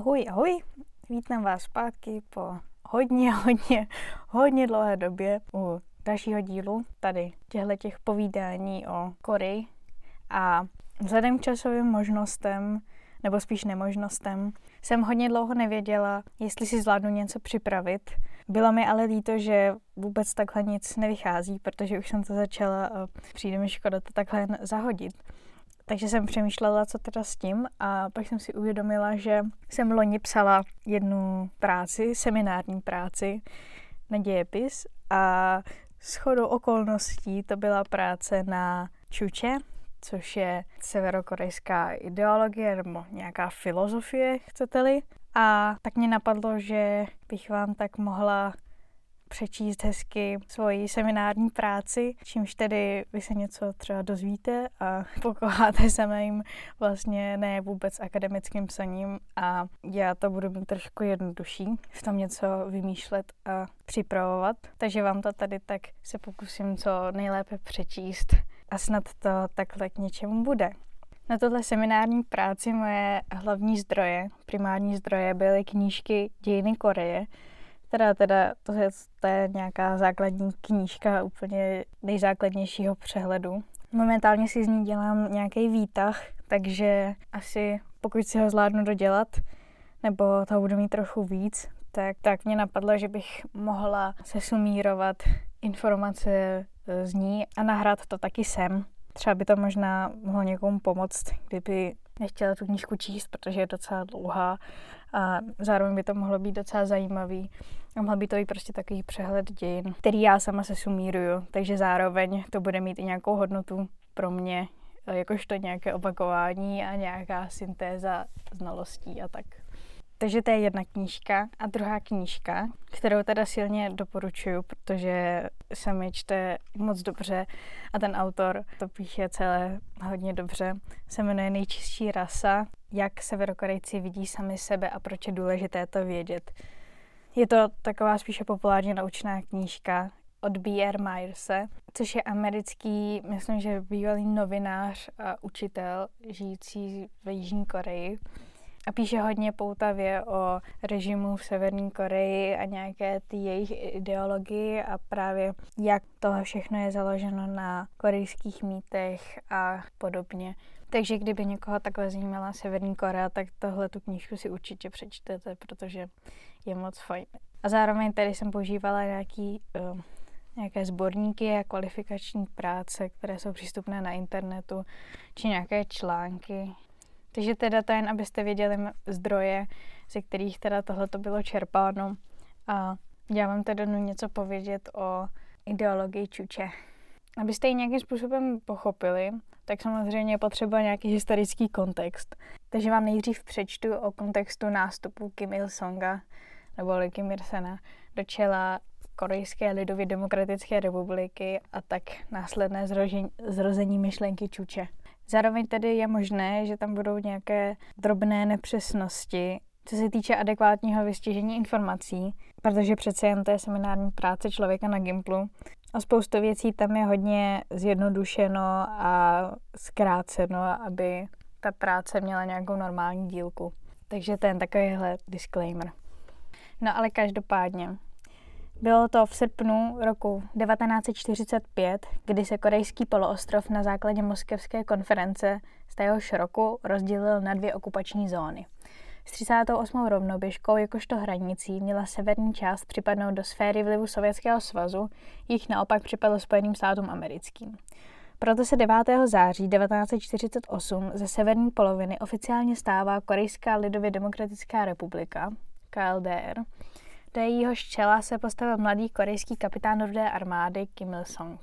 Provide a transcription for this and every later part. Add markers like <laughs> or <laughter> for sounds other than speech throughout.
Ahoj, ahoj, vítám vás zpátky po hodně, <laughs> hodně, hodně dlouhé době u dalšího dílu tady těchto těch povídání o Koreji a vzhledem k časovým možnostem, nebo spíš nemožnostem, jsem hodně dlouho nevěděla, jestli si zvládnu něco připravit. Bylo mi ale líto, že vůbec takhle nic nevychází, protože už jsem to začala a přijde mi škoda to takhle zahodit. Takže jsem přemýšlela, co teda s tím a pak jsem si uvědomila, že jsem loni psala jednu práci, seminární práci na dějepis a s chodou okolností to byla práce na Čuče, což je severokorejská ideologie nebo nějaká filozofie, chcete-li. A tak mě napadlo, že bych vám tak mohla přečíst hezky svoji seminární práci, čímž tedy vy se něco třeba dozvíte a <laughs> pokoháte se mým vlastně ne vůbec akademickým psaním a já to budu mít trošku jednodušší v tom něco vymýšlet a připravovat. Takže vám to tady tak se pokusím co nejlépe přečíst a snad to takhle k něčemu bude. Na tohle seminární práci moje hlavní zdroje, primární zdroje byly knížky Dějiny Koreje, Teda, teda to, je, to je nějaká základní knížka úplně nejzákladnějšího přehledu. Momentálně si z ní dělám nějaký výtah, takže asi pokud si ho zvládnu dodělat, nebo toho budu mít trochu víc, tak, tak mě napadlo, že bych mohla se sumírovat informace e, z ní a nahrát to taky sem. Třeba by to možná mohlo někomu pomoct, kdyby nechtěla tu knížku číst, protože je docela dlouhá a zároveň by to mohlo být docela zajímavý. A mohl by to být prostě takový přehled dějin, který já sama se sumíruju, takže zároveň to bude mít i nějakou hodnotu pro mě, jakožto nějaké opakování a nějaká syntéza znalostí a tak. Takže to je jedna knížka. A druhá knížka, kterou teda silně doporučuju, protože se mi čte moc dobře a ten autor to píše celé hodně dobře, se jmenuje Nejčistší rasa, jak severokorejci vidí sami sebe a proč je důležité to vědět. Je to taková spíše populárně naučná knížka od B.R. Meyerse, což je americký, myslím, že bývalý novinář a učitel žijící v Jižní Koreji a píše hodně poutavě o režimu v Severní Koreji a nějaké ty jejich ideologii a právě jak tohle všechno je založeno na korejských mýtech a podobně. Takže kdyby někoho takhle zajímala Severní Korea, tak tohle tu knížku si určitě přečtete, protože je moc fajn. A zároveň tady jsem používala nějaký, uh, nějaké sborníky a kvalifikační práce, které jsou přístupné na internetu, či nějaké články, takže teda to jen, abyste věděli zdroje, ze kterých teda tohle to bylo čerpáno. A já vám teda jdu něco povědět o ideologii Čuče. Abyste ji nějakým způsobem pochopili, tak samozřejmě je potřeba nějaký historický kontext. Takže vám nejdřív přečtu o kontextu nástupu Kim Il-songa nebo Kim Il-sena do čela Korejské lidově demokratické republiky a tak následné zrožení, zrození myšlenky Čuče. Zároveň tedy je možné, že tam budou nějaké drobné nepřesnosti, co se týče adekvátního vystižení informací, protože přece jen to je seminární práce člověka na Gimplu. A spoustu věcí tam je hodně zjednodušeno a zkráceno, aby ta práce měla nějakou normální dílku. Takže ten takovýhle disclaimer. No ale každopádně, bylo to v srpnu roku 1945, kdy se korejský poloostrov na základě moskevské konference z téhož roku rozdělil na dvě okupační zóny. S 38. rovnoběžkou jakožto hranicí měla severní část připadnout do sféry vlivu Sovětského svazu, jich naopak připadlo Spojeným státům americkým. Proto se 9. září 1948 ze severní poloviny oficiálně stává Korejská lidově demokratická republika, KLDR, do jejího čela se postavil mladý korejský kapitán rudé armády Kim Il-sung.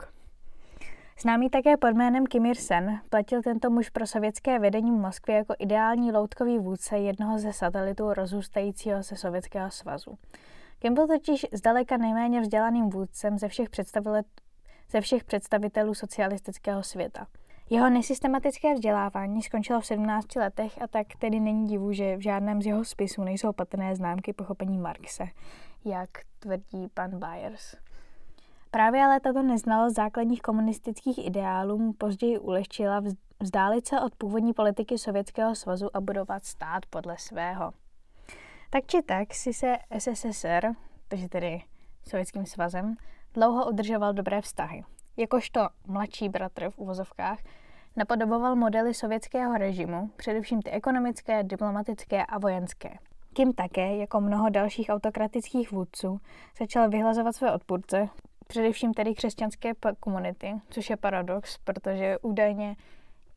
Známý také pod jménem Kim Il-sen, platil tento muž pro sovětské vedení v Moskvě jako ideální loutkový vůdce jednoho ze satelitů rozůstajícího se Sovětského svazu. Kim byl totiž zdaleka nejméně vzdělaným vůdcem ze všech, ze všech představitelů socialistického světa. Jeho nesystematické vzdělávání skončilo v 17 letech a tak tedy není divu, že v žádném z jeho spisů nejsou patrné známky pochopení Marxe, jak tvrdí pan Byers. Právě ale tato neznalost základních komunistických ideálů mu později ulehčila vzdálit se od původní politiky Sovětského svazu a budovat stát podle svého. Tak či tak si se SSSR, takže tedy Sovětským svazem, dlouho udržoval dobré vztahy. Jakožto mladší bratr v uvozovkách napodoboval modely sovětského režimu, především ty ekonomické, diplomatické a vojenské. Kim také, jako mnoho dalších autokratických vůdců, začal vyhlazovat své odpůrce, především tedy křesťanské komunity, což je paradox, protože údajně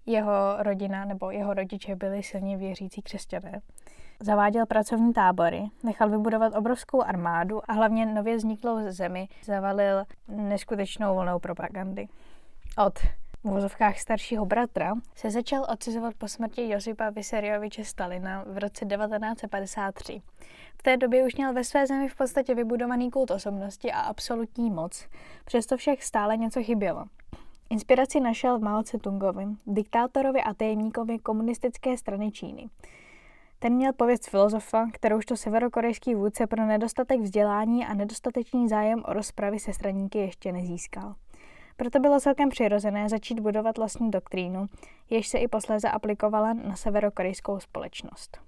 jeho rodina nebo jeho rodiče byli silně věřící křesťané. Zaváděl pracovní tábory, nechal vybudovat obrovskou armádu a hlavně nově vzniklou zemi zavalil neskutečnou volnou propagandy. Od v vozovkách staršího bratra, se začal odcizovat po smrti Josipa Vysarioviče Stalina v roce 1953. V té době už měl ve své zemi v podstatě vybudovaný kult osobnosti a absolutní moc, přesto však stále něco chybělo. Inspiraci našel v Mao Tse-tungovi, diktátorovi a tajemníkovi komunistické strany Číny. Ten měl pověst filozofa, kterou to severokorejský vůdce pro nedostatek vzdělání a nedostatečný zájem o rozpravy se straníky ještě nezískal. Proto bylo celkem přirozené začít budovat vlastní doktrínu, jež se i posléze aplikovala na severokorejskou společnost.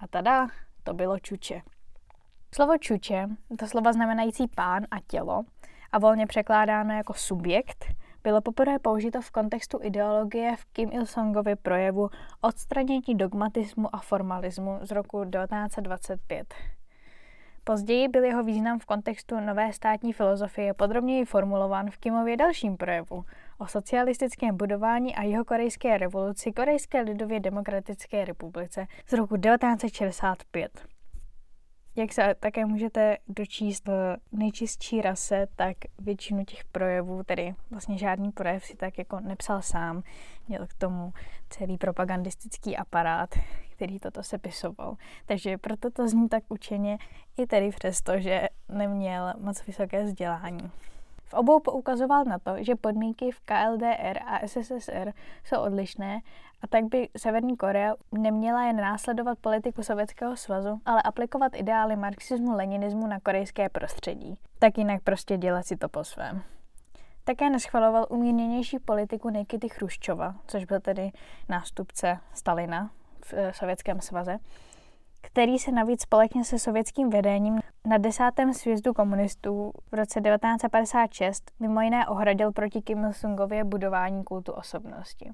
A tada, to bylo čuče. Slovo čuče, to slovo znamenající pán a tělo, a volně překládáno jako subjekt, bylo poprvé použito v kontextu ideologie v Kim Il-sungově projevu odstranění dogmatismu a formalismu z roku 1925. Později byl jeho význam v kontextu nové státní filozofie podrobněji formulován v Kimově dalším projevu o socialistickém budování a jeho korejské revoluci Korejské lidově demokratické republice z roku 1965. Jak se také můžete dočíst v nejčistší rase, tak většinu těch projevů, tedy vlastně žádný projev si tak jako nepsal sám, měl k tomu celý propagandistický aparát, který toto sepisoval. Takže proto to zní tak učeně i tedy přesto, že neměl moc vysoké vzdělání. V obou poukazoval na to, že podmínky v KLDR a SSSR jsou odlišné a tak by Severní Korea neměla jen následovat politiku Sovětského svazu, ale aplikovat ideály marxismu, leninismu na korejské prostředí. Tak jinak prostě dělat si to po svém. Také neschvaloval umírněnější politiku Nikity Chruščova, což byl tedy nástupce Stalina v eh, Sovětském svaze, který se navíc společně se sovětským vedením na desátém svězdu komunistů v roce 1956 mimo jiné ohradil proti Kim Il-sungově budování kultu osobnosti.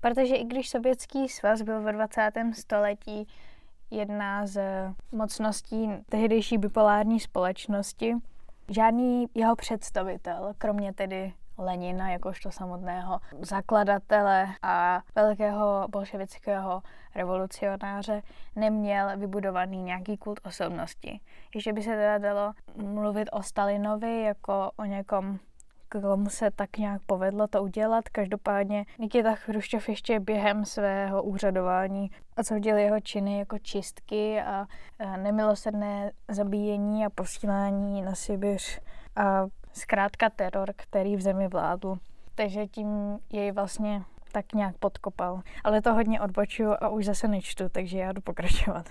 Protože i když Sovětský svaz byl ve 20. století jedna z mocností tehdejší bipolární společnosti, žádný jeho představitel, kromě tedy Lenina jakožto samotného zakladatele a velkého bolševického revolucionáře neměl vybudovaný nějaký kult osobnosti. Ještě by se teda dalo mluvit o Stalinovi jako o někom komu se tak nějak povedlo to udělat. Každopádně Nikita Chruščov ještě během svého úřadování odsoudil jeho činy jako čistky a nemilosrdné zabíjení a posílání na Sibiř a zkrátka teror, který v zemi vládl. Takže tím jej vlastně tak nějak podkopal. Ale to hodně odbočuju a už zase nečtu, takže já jdu pokračovat.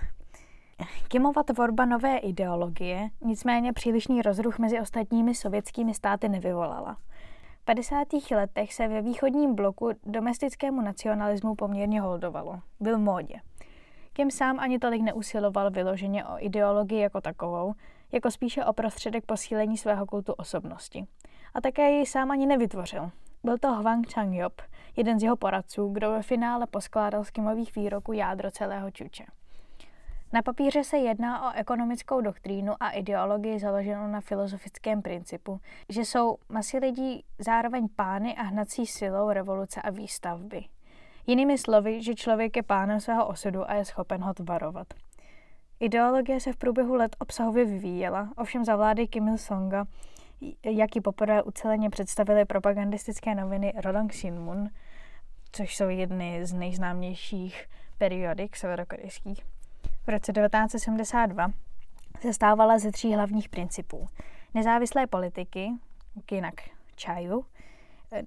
Kimova tvorba nové ideologie nicméně přílišný rozruch mezi ostatními sovětskými státy nevyvolala. V 50. letech se ve východním bloku domestickému nacionalismu poměrně holdovalo. Byl módě. Kim sám ani tolik neusiloval vyloženě o ideologii jako takovou, jako spíše o prostředek posílení svého kultu osobnosti. A také ji sám ani nevytvořil. Byl to Hwang Changyop, jeden z jeho poradců, kdo ve finále poskládal z Kimových výroků jádro celého čuče. Na papíře se jedná o ekonomickou doktrínu a ideologii založenou na filozofickém principu, že jsou masy lidí zároveň pány a hnací silou revoluce a výstavby. Jinými slovy, že člověk je pánem svého osudu a je schopen ho tvarovat. Ideologie se v průběhu let obsahově vyvíjela, ovšem za vlády Kim Il-sunga, jak ji poprvé uceleně představili propagandistické noviny Rodong Sinmun, což jsou jedny z nejznámějších periodik severokorejských, v roce 1972 se stávala ze tří hlavních principů. Nezávislé politiky, jinak čaju,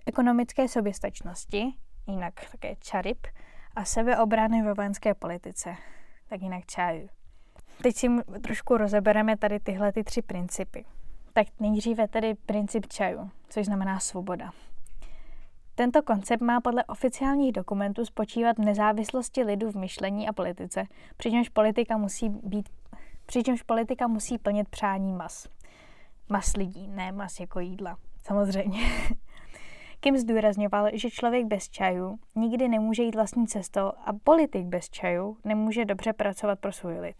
ekonomické soběstačnosti, jinak také čarip, a sebeobrany ve vojenské politice, tak jinak čaju. Teď si trošku rozebereme tady tyhle ty tři principy. Tak nejdříve tedy princip čaju, což znamená svoboda. Tento koncept má podle oficiálních dokumentů spočívat v nezávislosti lidu v myšlení a politice, přičemž politika musí být Přičemž politika musí plnit přání mas. Mas lidí, ne mas jako jídla. Samozřejmě. <laughs> Kim zdůrazňoval, že člověk bez čaju nikdy nemůže jít vlastní cestou a politik bez čaju nemůže dobře pracovat pro svůj lid.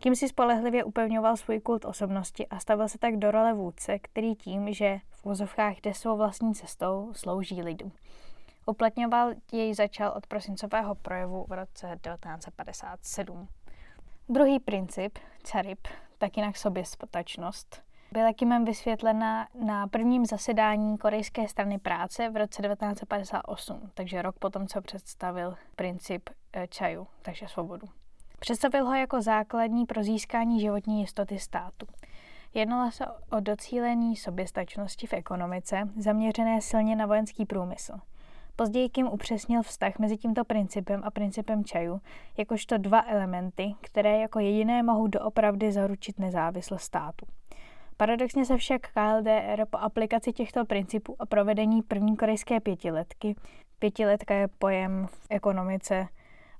Kim si spolehlivě upevňoval svůj kult osobnosti a stavil se tak do role vůdce, který tím, že v úzovkách jde svou vlastní cestou, slouží lidu. Uplatňoval jej začal od prosincového projevu v roce 1957. Druhý princip, carib, tak jinak soběstačnost, byla Kimem vysvětlena na prvním zasedání korejské strany práce v roce 1958, takže rok potom, co představil princip eh, čaju, takže svobodu. Představil ho jako základní pro získání životní jistoty státu. Jednalo se o docílení soběstačnosti v ekonomice, zaměřené silně na vojenský průmysl. Později Kim upřesnil vztah mezi tímto principem a principem čaju, jakožto dva elementy, které jako jediné mohou doopravdy zaručit nezávislost státu. Paradoxně se však KLDR po aplikaci těchto principů a provedení první korejské pětiletky, pětiletka je pojem v ekonomice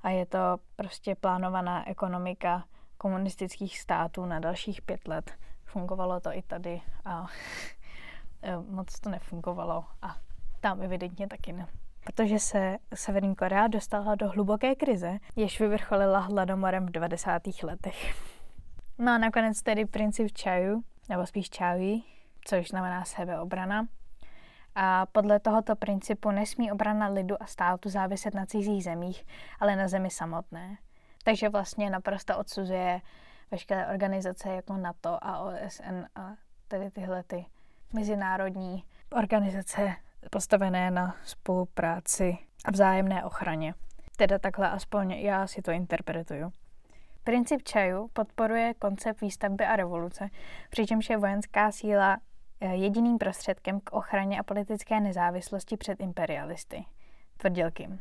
a je to prostě plánovaná ekonomika komunistických států na dalších pět let. Fungovalo to i tady a e, moc to nefungovalo a tam evidentně taky ne. Protože se Severní Korea dostala do hluboké krize, jež vyvrcholila hladomorem v 90. letech. No a nakonec tedy princip čaju, nebo spíš čají, což znamená sebeobrana. A podle tohoto principu nesmí obrana lidu a státu záviset na cizích zemích, ale na zemi samotné. Takže vlastně naprosto odsuzuje veškeré organizace jako NATO a OSN a tedy tyhle ty mezinárodní organizace postavené na spolupráci a vzájemné ochraně. Teda takhle aspoň já si to interpretuju. Princip čaju podporuje koncept výstavby a revoluce, přičemž je vojenská síla jediným prostředkem k ochraně a politické nezávislosti před imperialisty. Tvrdil Kim.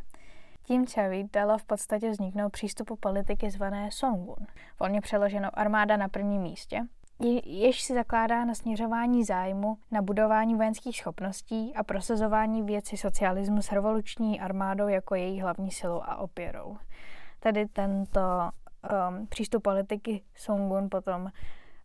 Tím Čavi dalo v podstatě vzniknout přístupu politiky zvané Songun, volně přeloženou armáda na prvním místě, jež si zakládá na směřování zájmu, na budování vojenských schopností a prosazování věci socialismu s revoluční armádou jako její hlavní silou a opěrou. Tedy tento um, přístup politiky Songun potom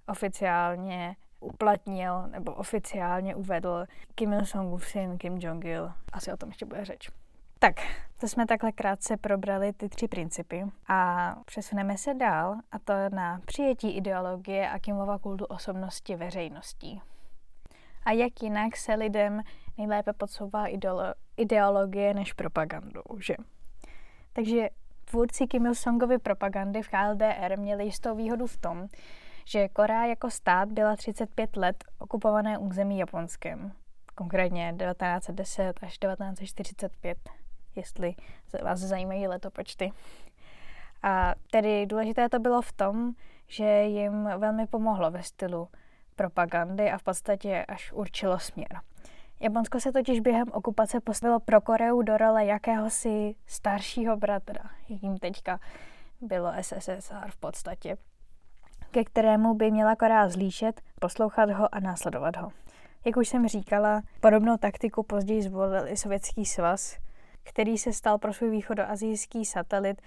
oficiálně uplatnil nebo oficiálně uvedl Kim Il-sungův syn Kim Jong-il. Asi o tom ještě bude řeč. Tak, to jsme takhle krátce probrali ty tři principy a přesuneme se dál a to na přijetí ideologie a Kimova kultu osobnosti veřejností. A jak jinak se lidem nejlépe podsouvá ideolo- ideologie než propagandou, že? Takže tvůrci Kim Il-sungovy propagandy v KLDR měli jistou výhodu v tom, že Korea jako stát byla 35 let okupované území Japonskem, konkrétně 1910 až 1945 jestli vás zajímají letopočty. A tedy důležité to bylo v tom, že jim velmi pomohlo ve stylu propagandy a v podstatě až určilo směr. Japonsko se totiž během okupace postavilo pro Koreu do role jakéhosi staršího bratra, jakým teďka bylo SSSR v podstatě, ke kterému by měla Korea zlíšet, poslouchat ho a následovat ho. Jak už jsem říkala, podobnou taktiku později zvolil i Sovětský svaz, který se stal pro svůj východoazijský satelit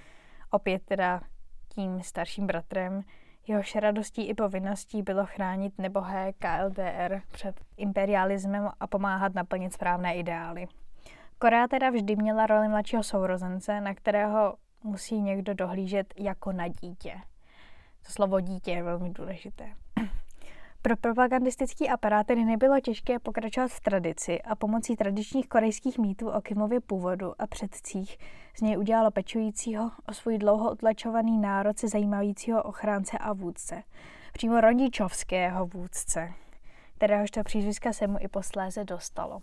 opět teda tím starším bratrem. Jehož radostí i povinností bylo chránit nebohé KLDR před imperialismem a pomáhat naplnit správné ideály. Korea teda vždy měla roli mladšího sourozence, na kterého musí někdo dohlížet jako na dítě. To slovo dítě je velmi důležité. Pro propagandistický aparát tedy nebylo těžké pokračovat v tradici a pomocí tradičních korejských mýtů o Kimově původu a předcích z něj udělalo pečujícího o svůj dlouho utlačovaný národ se zajímajícího ochránce a vůdce. Přímo rodičovského vůdce, kteréhož to přízviska se mu i posléze dostalo.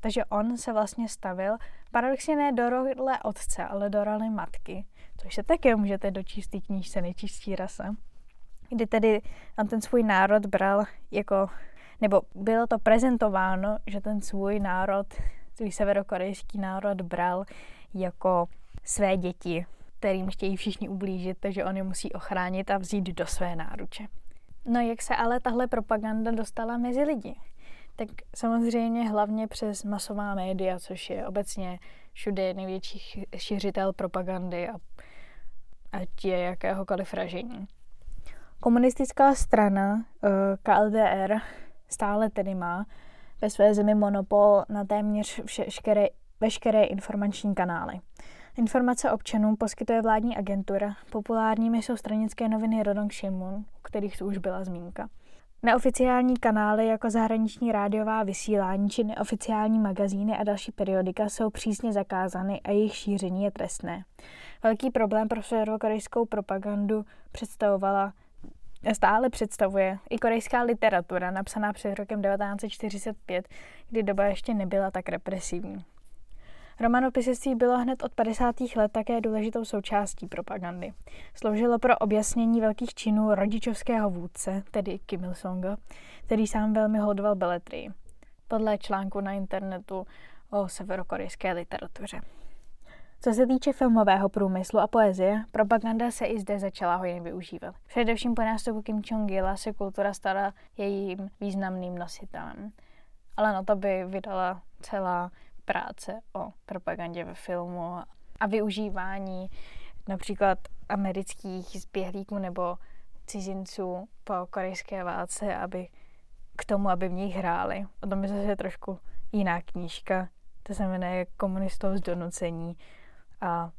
Takže on se vlastně stavil paradoxně ne do role otce, ale do role matky, což se také můžete dočíst v knížce Nečistí rasa kdy tedy ten svůj národ bral jako, nebo bylo to prezentováno, že ten svůj národ, svůj severokorejský národ bral jako své děti, kterým chtějí všichni ublížit, takže on je musí ochránit a vzít do své náruče. No jak se ale tahle propaganda dostala mezi lidi? Tak samozřejmě hlavně přes masová média, což je obecně všude největší šiřitel propagandy a ať je jakéhokoliv ražení. Komunistická strana eh, KLDR stále tedy má ve své zemi monopol na téměř všeškeré, veškeré informační kanály. Informace občanům poskytuje vládní agentura, populárními jsou stranické noviny Rodong Shimun, u kterých tu už byla zmínka. Neoficiální kanály jako zahraniční rádiová vysílání či neoficiální magazíny a další periodika jsou přísně zakázány a jejich šíření je trestné. Velký problém pro severokorejskou propagandu představovala stále představuje i korejská literatura, napsaná před rokem 1945, kdy doba ještě nebyla tak represivní. Romanopisectví bylo hned od 50. let také důležitou součástí propagandy. Sloužilo pro objasnění velkých činů rodičovského vůdce, tedy Kim Il-sunga, který sám velmi hodoval beletrii. Podle článku na internetu o severokorejské literatuře. Co se týče filmového průmyslu a poezie, propaganda se i zde začala hojně využívat. Především po nástupu Kim Jong-ila se kultura stala jejím významným nositelem. Ale na to by vydala celá práce o propagandě ve filmu a využívání například amerických zběhlíků nebo cizinců po korejské válce, aby k tomu, aby v nich hráli. O tom je zase trošku jiná knížka. To se jmenuje Komunistou z donucení a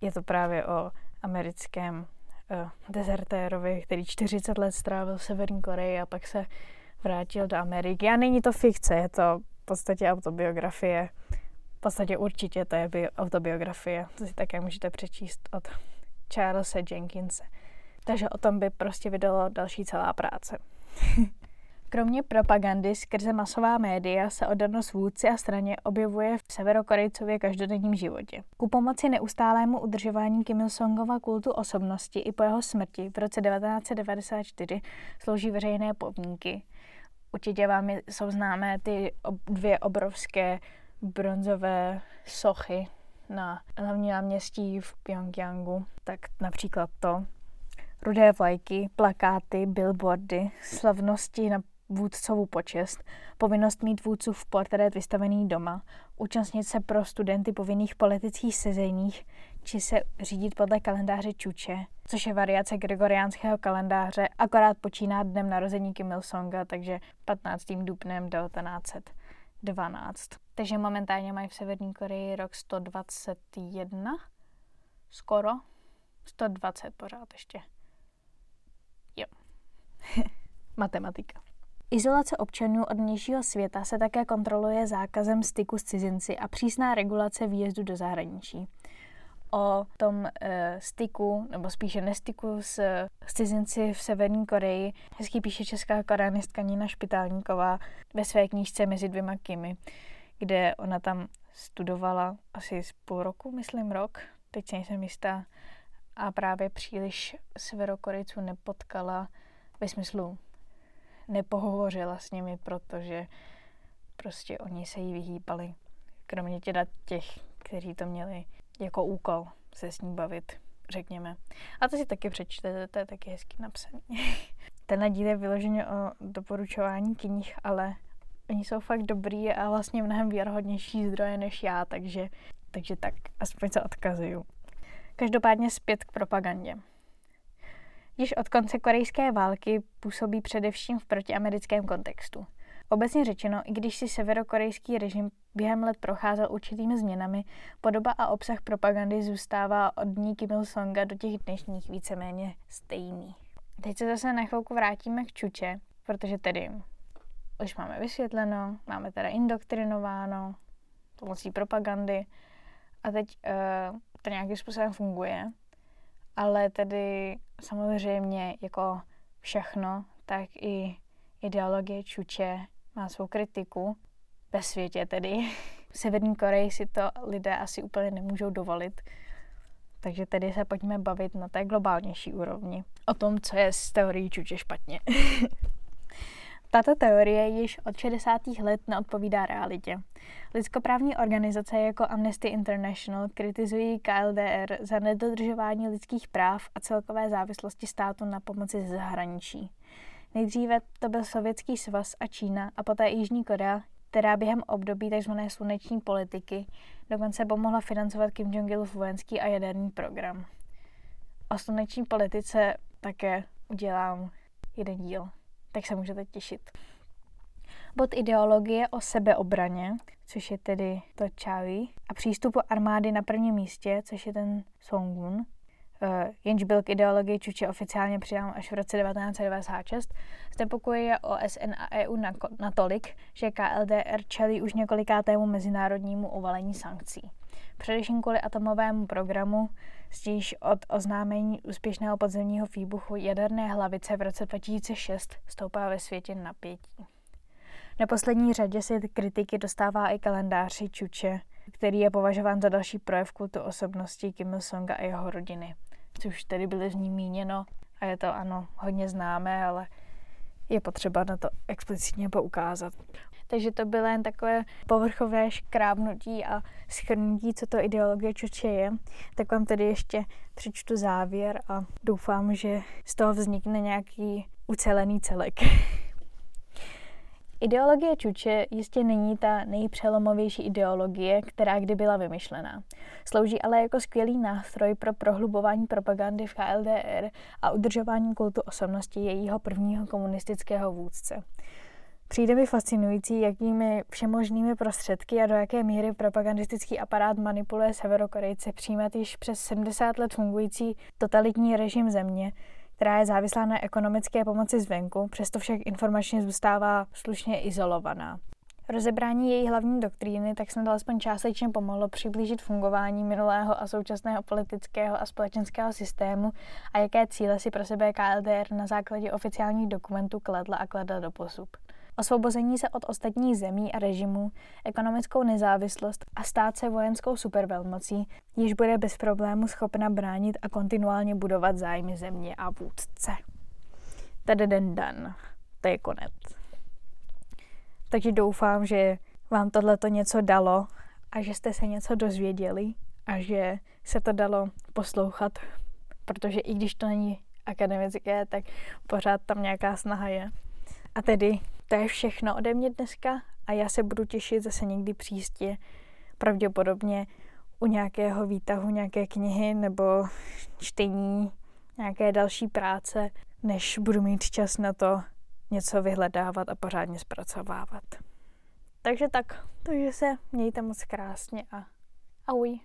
je to právě o americkém uh, dezertérovi, který 40 let strávil v Severní Koreji a pak se vrátil do Ameriky. A není to fikce, je to v podstatě autobiografie. V podstatě určitě to je bio, autobiografie. To si také můžete přečíst od Charlesa Jenkinse. Takže o tom by prostě vydalo další celá práce. <laughs> Kromě propagandy skrze masová média se oddanost vůdci a straně objevuje v severokorejcově každodenním životě. Ku pomoci neustálému udržování Kim Il-sungova kultu osobnosti i po jeho smrti v roce 1994 slouží veřejné pomníky, Určitě vám jsou známé ty dvě obrovské bronzové sochy na hlavní náměstí v Pyongyangu. Tak například to. Rudé vlajky, plakáty, billboardy, slavnosti na vůdcovou počest, povinnost mít vůdců v portrét vystavený doma, účastnit se pro studenty povinných politických sezeních, či se řídit podle kalendáře Čuče, což je variace gregoriánského kalendáře, akorát počíná dnem narození Kim Il-sunga, takže 15. dubnem 1912. Takže momentálně mají v Severní Koreji rok 121, skoro, 120 pořád ještě. Jo. <laughs> Matematika. Izolace občanů od vnějšího světa se také kontroluje zákazem styku s cizinci a přísná regulace výjezdu do zahraničí. O tom e, styku, nebo spíše nestyku s, s cizinci v Severní Koreji hezky píše česká koreanistka Nina Špitálníková ve své knížce Mezi dvěma Kimi, kde ona tam studovala asi z půl roku, myslím rok, teď si nejsem jistá, a právě příliš severokorejců nepotkala ve smyslu nepohovořila s nimi, protože prostě oni se jí vyhýbali. Kromě teda těch, kteří to měli jako úkol se s ní bavit, řekněme. A to si taky přečtete, to je taky hezky napsaný. <laughs> Tenhle díl je vyloženě o doporučování knih, ale oni jsou fakt dobrý a vlastně mnohem věrohodnější zdroje než já, takže, takže tak, aspoň se odkazuju. Každopádně zpět k propagandě. Již od konce korejské války působí především v protiamerickém kontextu. Obecně řečeno, i když si severokorejský režim během let procházel určitými změnami, podoba a obsah propagandy zůstává od dní Kim Il-sunga do těch dnešních víceméně stejný. Teď se zase na chvilku vrátíme k Čuče, protože tedy už máme vysvětleno, máme teda indoktrinováno pomocí propagandy a teď uh, to nějakým způsobem funguje ale tedy samozřejmě jako všechno, tak i ideologie Čuče má svou kritiku ve světě tedy. V Severní Koreji si to lidé asi úplně nemůžou dovolit, takže tedy se pojďme bavit na té globálnější úrovni o tom, co je s teorií Čuče špatně. <laughs> Tato teorie již od 60. let neodpovídá realitě. Lidskoprávní organizace jako Amnesty International kritizují KLDR za nedodržování lidských práv a celkové závislosti státu na pomoci ze zahraničí. Nejdříve to byl Sovětský svaz a Čína a poté Jižní Korea, která během období tzv. sluneční politiky dokonce pomohla financovat Kim Jong-ilův vojenský a jaderný program. O sluneční politice také udělám jeden díl, tak se můžete těšit. Bod ideologie o sebeobraně, což je tedy to Chawi, a přístupu armády na prvním místě, což je ten Songun, Uh, jenž byl k ideologii Čuče oficiálně přidán až v roce 1996, znepokojuje OSN a EU natolik, že KLDR čelí už několikátému mezinárodnímu uvalení sankcí. Především kvůli atomovému programu, stíž od oznámení úspěšného podzemního výbuchu jaderné hlavice v roce 2006 stoupá ve světě napětí. V neposlední řadě se kritiky dostává i kalendáři Čuče, který je považován za další projev kultu osobnosti Kim Il-sunga a jeho rodiny což tedy byly z ní míněno a je to ano hodně známé, ale je potřeba na to explicitně poukázat. Takže to bylo jen takové povrchové škrábnutí a schrnutí, co to ideologie Čuče je. Tak vám tedy ještě přečtu závěr a doufám, že z toho vznikne nějaký ucelený celek. <laughs> Ideologie Čuče jistě není ta nejpřelomovější ideologie, která kdy byla vymyšlená. Slouží ale jako skvělý nástroj pro prohlubování propagandy v KLDR a udržování kultu osobnosti jejího prvního komunistického vůdce. Přijde mi fascinující, jakými všemožnými prostředky a do jaké míry propagandistický aparát manipuluje Severokorejce přijímat již přes 70 let fungující totalitní režim země, která je závislá na ekonomické pomoci zvenku, přesto však informačně zůstává slušně izolovaná. Rozebrání její hlavní doktríny tak snad alespoň částečně pomohlo přiblížit fungování minulého a současného politického a společenského systému a jaké cíle si pro sebe KLDR na základě oficiálních dokumentů kladla a kladla do posub osvobození se od ostatních zemí a režimů, ekonomickou nezávislost a stát se vojenskou supervelmocí, již bude bez problému schopna bránit a kontinuálně budovat zájmy země a vůdce. Tady den dan. To je konec. Takže doufám, že vám tohleto něco dalo a že jste se něco dozvěděli a že se to dalo poslouchat, protože i když to není akademické, tak pořád tam nějaká snaha je. A tedy to je všechno ode mě dneska a já se budu těšit zase někdy příště, pravděpodobně u nějakého výtahu nějaké knihy nebo čtení nějaké další práce, než budu mít čas na to něco vyhledávat a pořádně zpracovávat. Takže tak, takže se mějte moc krásně a ahoj.